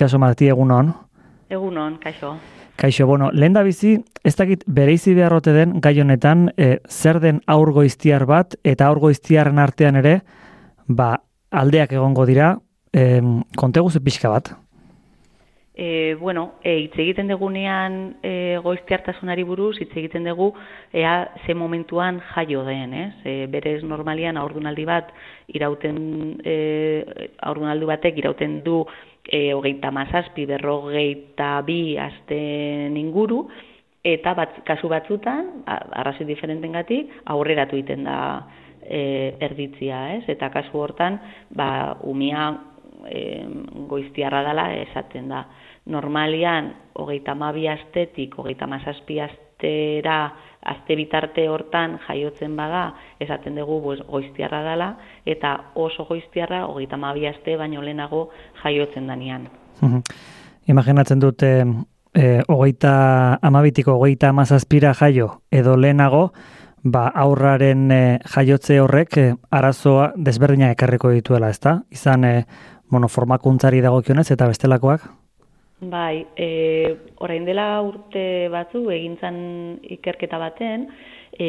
itxaso mati egunon. Egunon, kaixo. Kaixo, bueno, lehen da bizi, ez dakit bereizi beharrote den gai honetan, e, zer den aurgoiztiar bat, eta aurgoiztiarren artean ere, ba, aldeak egongo dira, e, kontegu pixka bat. E, bueno, e, hitz egiten degunean e, goiztiartasunari buruz, hitz egiten dugu ea ze momentuan jaio den, ez? E, berez normalian aurdunaldi bat irauten e, aurdunaldi batek irauten du e, hogeita mazazpi, berrogeita bi asten inguru, eta bat, kasu batzutan, arrazi diferenten gati, aurreratu iten da e, erditzia, ez? Eta kasu hortan, ba, umia e, goiztiarra dela esaten da normalian hogeita mabi astetik, hogeita mazazpi astera, azte bitarte hortan jaiotzen bada, esaten dugu pues, goiztiarra dela, eta oso goiztiarra hogeita mabi aste baino lehenago jaiotzen danian. Imaginatzen dute, e, hogeita amabitiko hogeita mazazpira jaio, edo lehenago, ba, aurraren e, jaiotze horrek e, arazoa desberdina ekarriko dituela, ezta? Izan, e, bueno, formakuntzari dagokionez eta bestelakoak? Bai, e, orain dela urte batzu egintzan ikerketa baten, e,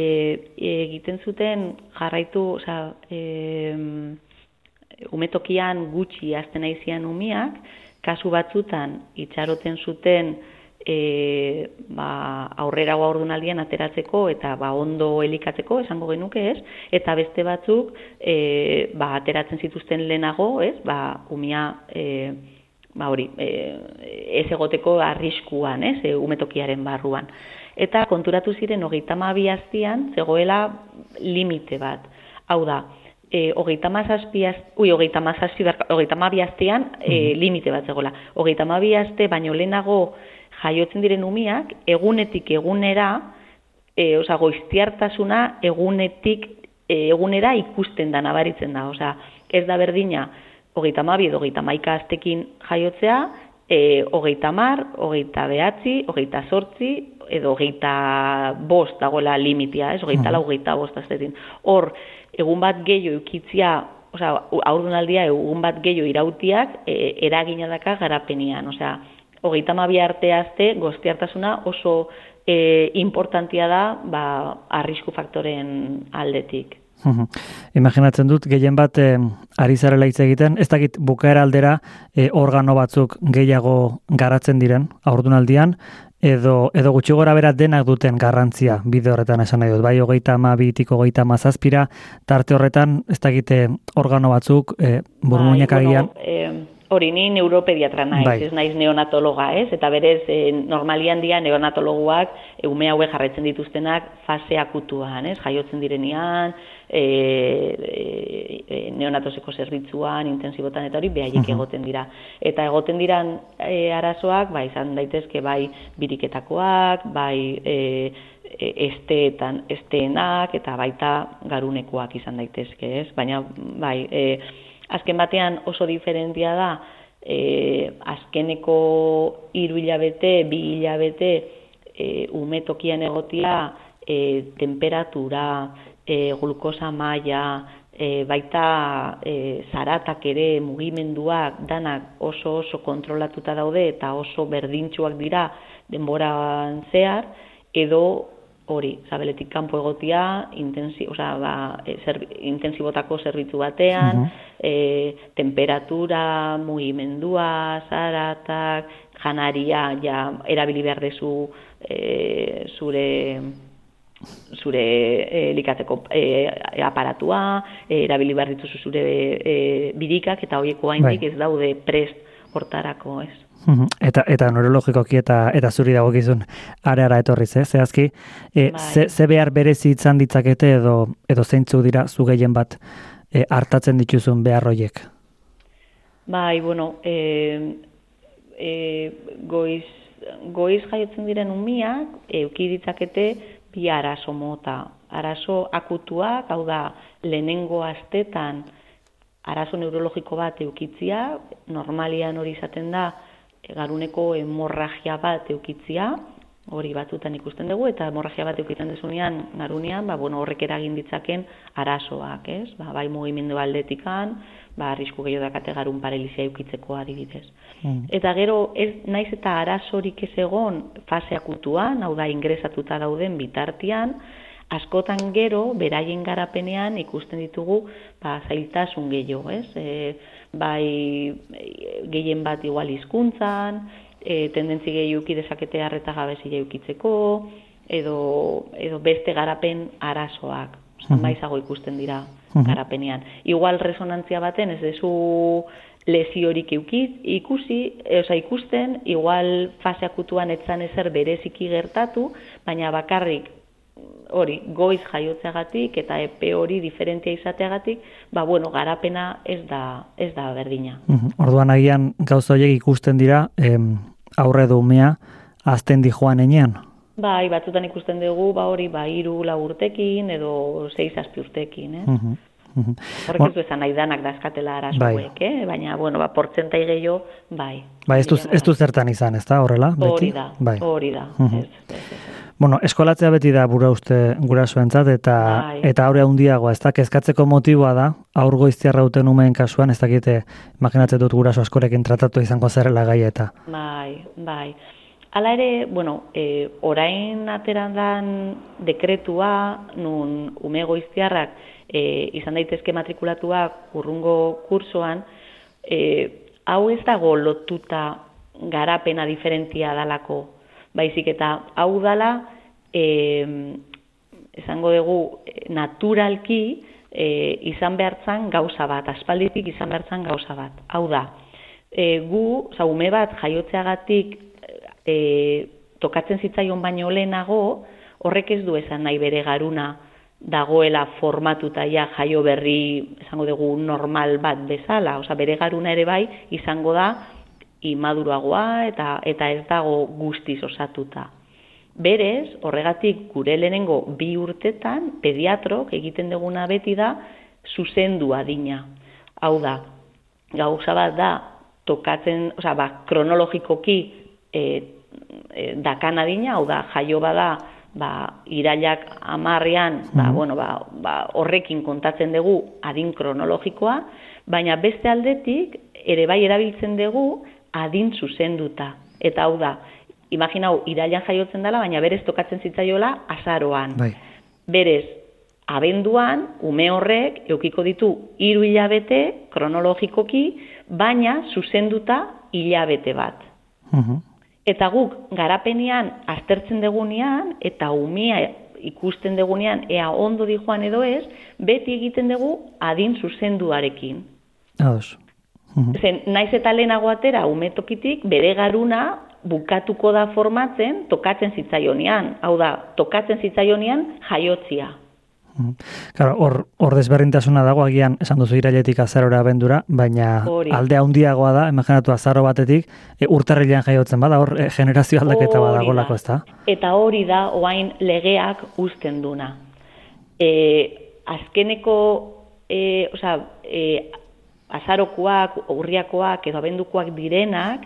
egiten zuten jarraitu, oza, e, umetokian gutxi azten aizian umiak, kasu batzutan itxaroten zuten e, ba, aurrera ordunaldian ateratzeko eta ba, ondo elikatzeko, esango genuke ez, eta beste batzuk e, ba, ateratzen zituzten lehenago, ez, ba, umia... E, ba hori, e, ez egoteko arriskuan, ez, e, umetokiaren barruan. Eta konturatu ziren hogeita mabi aztian, zegoela limite bat. Hau da, e, hogeita mazazpi ui, hogeita mazazpi, hogeita mabi aztian, e, limite bat zegoela. Hogeita mabi azte, baino lehenago jaiotzen diren umiak, egunetik egunera, e, oza, goiztiartasuna egunetik e, egunera ikusten da, nabaritzen da. Oza, ez da berdina, hogeita mabi edo hogeita maika aztekin jaiotzea, e, hogeita mar, hogeita behatzi, hogeita sortzi, edo hogeita bost dagoela limitia, ez, hogeita la, hogeita bost aztetin. Hor, egun bat gehiago eukitzia, osea, aurdunaldia egun bat gehiago irautiak, e, eragina daka garapenian, osea, hogeita mabi arte azte, gozti hartasuna oso e, importantia da, ba, arrisku faktoren aldetik. Imaginatzen dut, gehien bat e, ari zarela hitz egiten, ez dakit bukaera aldera e, organo batzuk gehiago garatzen diren, aurdunaldian, edo, edo gutxi gora bera denak duten garrantzia bide horretan esan nahi dut. Bai, hogeita ama bitik hogeita mazazpira, tarte horretan, ez dakite organo batzuk, e, burmuinak bai, agian... Bueno, hori ni neuropediatra naiz, bai. ez naiz neonatologa, ez? Eta berez, e, normalian dia neonatologuak e, ume haue jarretzen dituztenak fase akutuan, ez? Jaiotzen direnean, e, e, neonatoseko zerbitzuan, intensibotan eta hori behaiek egoten dira. Eta egoten diran e, arazoak, bai, izan daitezke, bai, biriketakoak, bai, e, esteetan, esteenak, eta baita garunekoak izan daitezke, ez? Baina, bai, e, azken batean oso diferentia da, e, azkeneko hiru hilabete, bi hilabete, e, umetokian egotia, e, temperatura, e, glukosa maila, e, baita e, zaratak ere mugimenduak danak oso oso kontrolatuta daude eta oso berdintxuak dira denboran zehar, edo hori, zabeletik kanpo egotia, intensi, oza, ba, e, intensibotako zerbitzu batean, e, temperatura, mugimendua, zaratak, janaria, ja, erabili behar dezu e, zure zure e, likatzeko e, aparatua, e, erabili behar dituzu zure e, birikak, eta horieko haindik bai. ez daude prest hortarako, ez. Eta eta neurologikoki eta eta zuri dagokizun areara etorriz, eh? Zehazki, e, bai. ze, behar berezi izan ditzakete edo edo zeintzu dira zu gehien bat e, hartatzen dituzun behar hoiek. Bai, bueno, e, e, goiz, goiz jaiotzen diren umiak, euki ditzakete bi arazo mota. Arazo akutuak, hau da, lehenengo astetan arazo neurologiko bat eukitzia, normalian hori izaten da, garuneko hemorragia bat eukitzia, hori batzutan ikusten dugu, eta hemorragia bat eukitzen dezunean, narunean, ba, bueno, horrek eragin ditzaken arazoak, ez? Ba, bai mugimendu aldetikan, ba, arrisku gehiago dakate garun paralizia eukitzeko adibidez. Mm. Eta gero, ez naiz eta arazorik ez egon fase akutuan, hau da ingresatuta dauden bitartian, askotan gero, beraien garapenean ikusten ditugu ba, zailtasun gehiago, ez? E, bai gehien bat igual hizkuntzan, e, tendentzi gehiuki dezakete harreta gabezi jeukitzeko, edo, edo beste garapen arazoak, zanbaizago ikusten dira garapenean. Igual resonantzia baten, ez dezu lesiorik eukit, ikusi, e, oza, ikusten, igual fase akutuan etzan ezer bereziki gertatu, baina bakarrik hori goiz jaiotzeagatik eta epe hori diferentia izateagatik, ba bueno, garapena ez da ez da berdina. Orduan agian gauza horiek ikusten dira, em, aurre du umea azten di joan enean. Bai, batzutan ikusten dugu, ba hori, ba 3 4 urtekin edo 6 7 urtekin, eh. Uh Horrek ez du esan nahi danak dazkatela arazoek, bai. eh? baina, bueno, ba, portzentai gehiago, bai. Bai, ez du, ez du zertan izan, ez da, horrela? Hori da, bai. hori da. Ez, ez, ez. Bueno, eskolatzea beti da bura uste gurasoentzat eta bai. eta aurre handiagoa, ez da kezkatzeko motiboa da aur goiztiarra duten umeen kasuan, ez dakite imaginatzen dut guraso askorekin tratatu izango zerrela gai eta. Bai, bai. Hala ere, bueno, e, orain aterandan dekretua nun ume goiztiarrak e, izan daitezke matrikulatuak urrungo kursoan, e, hau ez dago lotuta garapena diferentzia dalako baizik eta hau dala e, esango dugu naturalki e, izan behartzan gauza bat, aspalditik izan behartzan gauza bat. Hau da, e, gu, zaume bat jaiotzeagatik e, tokatzen zitzaion baino lehenago, horrek ez du esan nahi bere garuna dagoela formatuta ja jaio berri, esango dugu, normal bat bezala, osea bere garuna ere bai izango da imaduroagoa eta eta ez dago guztiz osatuta. Berez, horregatik gure lehenengo bi urtetan pediatrok egiten duguna beti da zuzendu adina. Hau da, gauza bat da tokatzen, osea, ba, kronologikoki e, e, dakan adina, hau da, jaio bada ba, irailak amarrean, ba, mhm. bueno, ba, ba, horrekin kontatzen dugu adin kronologikoa, baina beste aldetik, ere bai erabiltzen dugu adin zuzenduta. Eta hau da, imaginau, irailan jaiotzen dela, baina berez tokatzen zitzaiola azaroan. Bai. Berez, abenduan, ume horrek, eukiko ditu hiru hilabete, kronologikoki, baina zuzenduta hilabete bat. Uh Eta guk, garapenean, aztertzen degunean, eta umia ikusten degunean, ea ondo di joan edo ez, beti egiten dugu adin zuzenduarekin. Ados. Zen, naiz eta lehenago atera umetokitik bere garuna bukatuko da formatzen tokatzen zitzaionean. Hau da, tokatzen zitzaionean jaiotzia. Claro, hor, hor desberrintasuna dago agian esan duzu irailetik azarora bendura, baina Hori. alde handiagoa da, imaginatu azaro batetik, e, urtarrilean jaiotzen bada, hor e, generazio aldaketa badagolako, ez da? Eta hori da, oain legeak uzten duna. E, azkeneko, e, oza, e, azarokoak, urriakoak edo abendukoak direnak,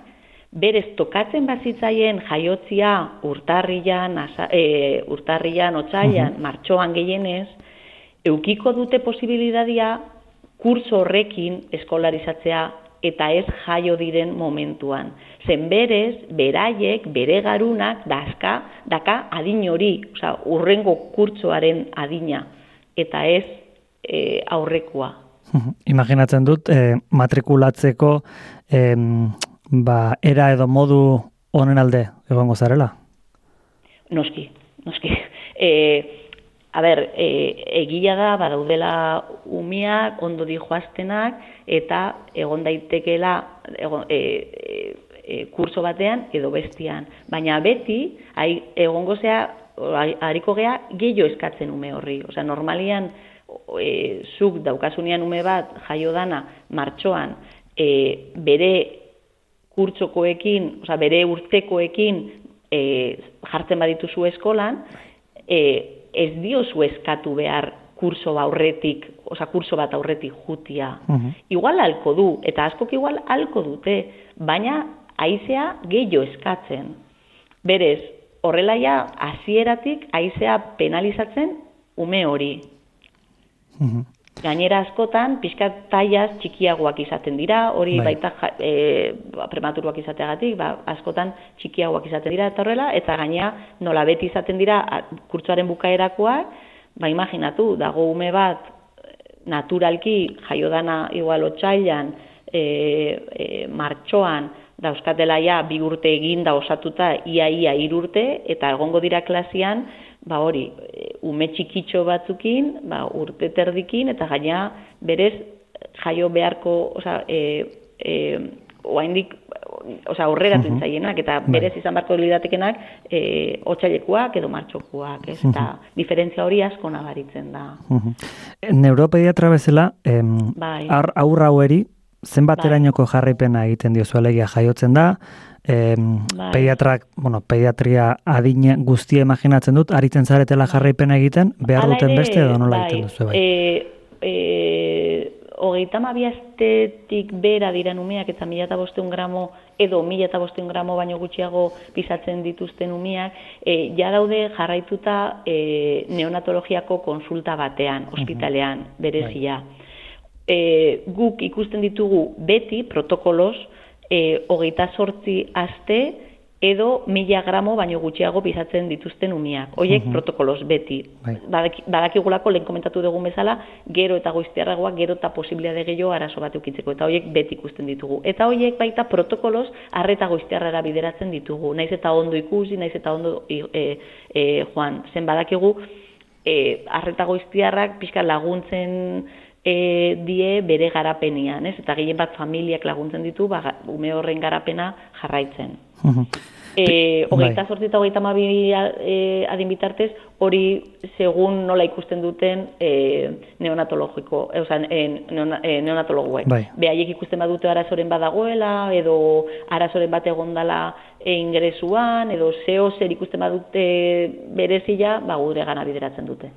berez tokatzen bazitzaien jaiotzia urtarrian, e, urtarrian, otzaian, martxoan gehienez, eukiko dute posibilidadia kurso horrekin eskolarizatzea eta ez jaio diren momentuan. Zen berez, beraiek, bere garunak, dazka, daka adin hori, oza, urrengo kurtsoaren adina, eta ez e, aurrekoa. Imaginatzen dut, eh, matrikulatzeko eh, ba, era edo modu honen alde egongo zarela? Noski, noski. E, a ber, e, egia da, badaudela umiak, ondo di joaztenak, eta egon daitekela egon, e, e, kurso batean edo bestian. Baina beti, ai, egongo zea, hariko gea, gehiago eskatzen ume horri. Osea, normalian, e, zuk daukasunean ume bat jaio dana martxoan e, bere kurtsokoekin, oza, bere urtekoekin e, jartzen badituzu eskolan, e, ez diozu eskatu behar kurso aurretik, oza, kurso bat aurretik jutia. Uh Igual alko du, eta askok igual alko dute, baina aizea gehiago eskatzen. Berez, horrela ja hasieratik haizea penalizatzen ume hori. Mhm. Gainera askotan, pixkat taiaz txikiagoak izaten dira, hori bai. baita e, prematuruak izateagatik, ba, askotan txikiagoak izaten dira eta horrela, eta gainea nola beti izaten dira kurtsuaren bukaerakoak, ba imaginatu, dago ume bat naturalki jaiodana igual otxailan, e, e, martxoan, dauzkatela ja bi urte egin da osatuta ia ia irurte, eta egongo dira klasian, ba hori, ume txikitxo batzukin, ba, urte terdikin, eta gaina berez jaio beharko, oza, e, e, oaindik, oza, horrera uh eta bai. berez izan beharko lidatekenak, e, otxailekuak edo martxokuak, ez? Eta diferentzia hori asko nabaritzen da. Uh -huh. Neuropediatra bezala, em, bai. aurra haueri, zenbaterainoko bai. jarraipena egiten dio alegia jaiotzen da, eh, bai. pediatrak, bueno, pediatria adine guztia imaginatzen dut, aritzen zaretela jarraipena egiten, behar duten beste edo nola bai. egiten duzu bai? E, e, hogeita mabiaztetik bera diren umeak eta mila eta bosteun gramo edo mila eta bosteun gramo baino gutxiago pisatzen dituzten umeak, e, ja daude jarraituta e, neonatologiako konsulta batean, ospitalean, berezia. Bai. E, guk ikusten ditugu beti protokolos, e, hogeita sortzi aste edo mila gramo baino gutxiago bizatzen dituzten umiak. Oiek protokolos beti. Bai. Badakigulako lehen komentatu dugun bezala, gero eta goiztiarragoak gero eta posibilia de gehiago arazo bat eukitzeko. Eta hoiek beti ikusten ditugu. Eta hoiek baita protokolos arreta goiztiarrara bideratzen ditugu. Naiz eta ondo ikusi, naiz eta ondo e, e, joan. Zen badakigu, e, arreta goiztiarrak pixka laguntzen e, die bere garapenian, ez? Eta gehien bat familiak laguntzen ditu, ba, ume horren garapena jarraitzen. E, hogeita bai. sortzi eta hogeita mabi e, adin bitartez, hori segun nola ikusten duten e, neonatologiko, e, oza, e, e, neonatologuek. Bai. Behaiek ikusten badute arazoren badagoela, edo arazoren bat egondala e, ingresuan, edo zeo zer ikusten badute berezila, ba, gure gana bideratzen dute.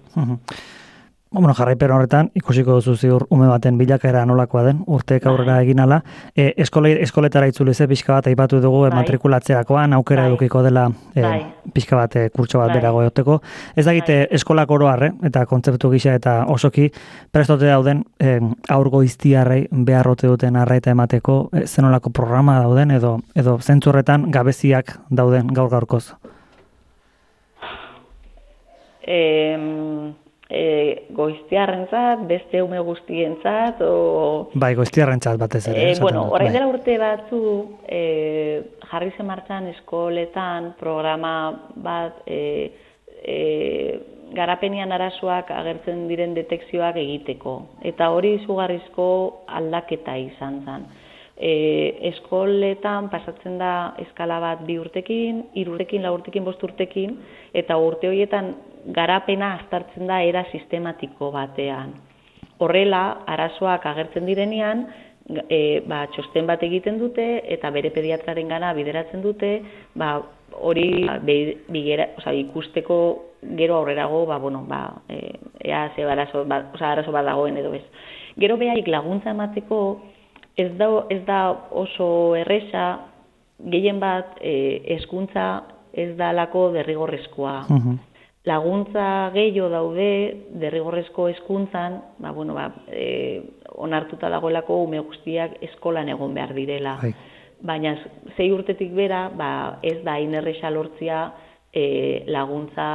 Bueno, jarraipen horretan, ikusiko duzu ziur ume baten bilakaera nolakoa den, urteek bai. aurrera egin ala. E, eskole, eskoletara itzule ze pixka bat aipatu dugu bai. matrikulatzerakoan, aukera bai. edukiko dela e, bai. pixka bat e, kurtso bat bai. berago eoteko. Ez da gite bai. eskolak oroarre, eta kontzeptu gisa eta osoki, prestote dauden e, aurgo iztiarrei beharrote duten arraita emateko, e, zenolako programa dauden, edo, edo zentzurretan gabeziak dauden gaur gaurkoz. Eh, e, goiztiarrentzat, beste ume guztientzat, o... Bai, goiztiarrentzat batez ere. E, bueno, orain bai. dela urte batzu, e, jarri zen martxan eskoletan programa bat, e, e, garapenian arazoak agertzen diren detekzioak egiteko. Eta hori izugarrizko aldaketa izan zen. E, eskoletan pasatzen da eskala bat bi urtekin, irurtekin, lau urtekin, bost urtekin, eta urte horietan garapena aztartzen da era sistematiko batean. Horrela, arazoak agertzen direnean, e, ba, txosten bat egiten dute eta bere pediatraren gana bideratzen dute, ba, hori bigera, oza, ikusteko gero aurrerago, ba, bueno, ba, e, ea ze arazo, ba, oza, arazo bat dagoen edo ez. Gero behaik laguntza emateko, ez da, ez da oso erresa, gehien bat eskuntza ez da lako derrigorrezkoa laguntza gehiago daude derrigorrezko hezkuntzan, ba, bueno, ba, e, onartuta dagoelako ume guztiak eskolan egon behar direla. Bai. Baina zei urtetik bera, ba, ez da inerresa lortzia e, laguntza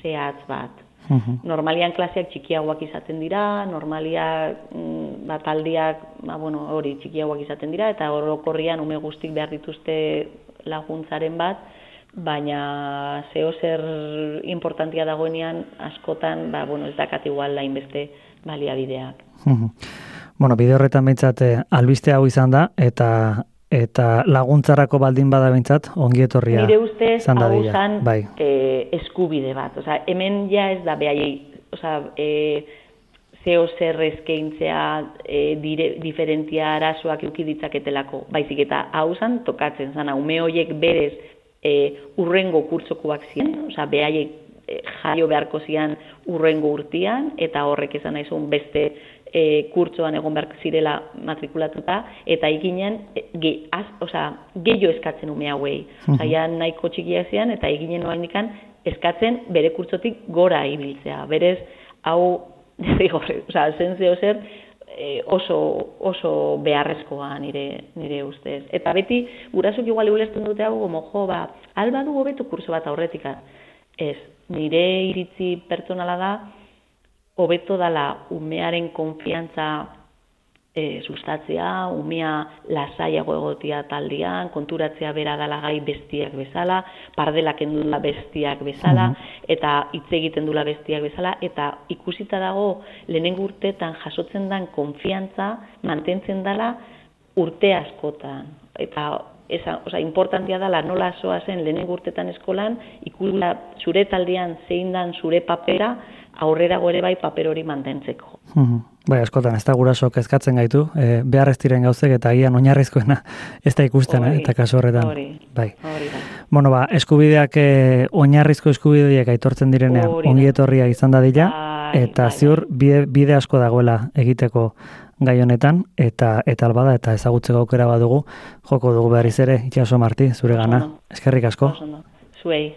zehatz bat. Uhum. Normalian klaseak txikiagoak izaten dira, normaliak mm, bat aldiak, ba, bueno, hori txikiagoak izaten dira, eta orokorrian ume guztik behar dituzte laguntzaren bat, baina zeo zer importantia dagoenean askotan, ba, bueno, ez dakat igual lain beste baliabideak. bueno, bide horretan behintzat eh, albiste hau izan da, eta eta laguntzarako baldin bada behintzat, ongi etorria Nire ustez, hau zan bai. e, eskubide bat. Osa, hemen ja ez da behaiei, osa, e, zeo zer ezkeintzea e, dire, diferentia arazoak eukiditzaketelako. Baizik eta hau zan tokatzen zan, ume horiek berez e, urrengo kurtzokoak ziren, osea, behaiek e, jaio beharko zian urrengo urtian, eta horrek izan naizun beste e, kurtsoan egon behar zirela matrikulatuta, eta eginen, e, ge, az, oza, gehiago eskatzen ume hauei. Oza, ja nahiko txikia zian, eta eginen noa indikan, eskatzen bere kurtsotik gora ibiltzea. Berez, hau, oza, zen zeo zer, e, oso, oso beharrezkoa nire, nire ustez. Eta beti, gurasuk igual ulertzen dute hau, gomo, jo, ba, alba du hobetu kurso bat aurretika. Ez, nire iritzi pertsonala da, hobeto dala umearen konfiantza e, sustatzea, umea lasaiago egotia taldian, konturatzea bera dala gai bestiak bezala, pardelak endula bestiak bezala, eta hitz egiten dula bestiak bezala, eta ikusita dago lehenengo urteetan jasotzen dan konfiantza mantentzen dala urte askotan. Eta esa, oza, importantia dala nola soa zen lehenengo urteetan eskolan, ikusla zure taldean zein dan zure papera, aurrera gore bai paper hori mantentzeko. Mm Bai, askotan, ez da gurasok ezkatzen gaitu, e, behar ez diren gauzek eta agian oinarrizkoena ez da ikusten, eh, eta kaso horretan. Hori, bai. hori. Bueno, ba, eskubideak, e, oinarrizko eskubideak aitortzen direnean, ongi etorria izan da dira, bai, eta bai, ziur bai. bide, bide asko dagoela egiteko gai honetan, eta eta albada, eta ezagutzeko aukera badugu, joko dugu behar izere, itxaso marti, zure gana, eskerrik asko. Zuei.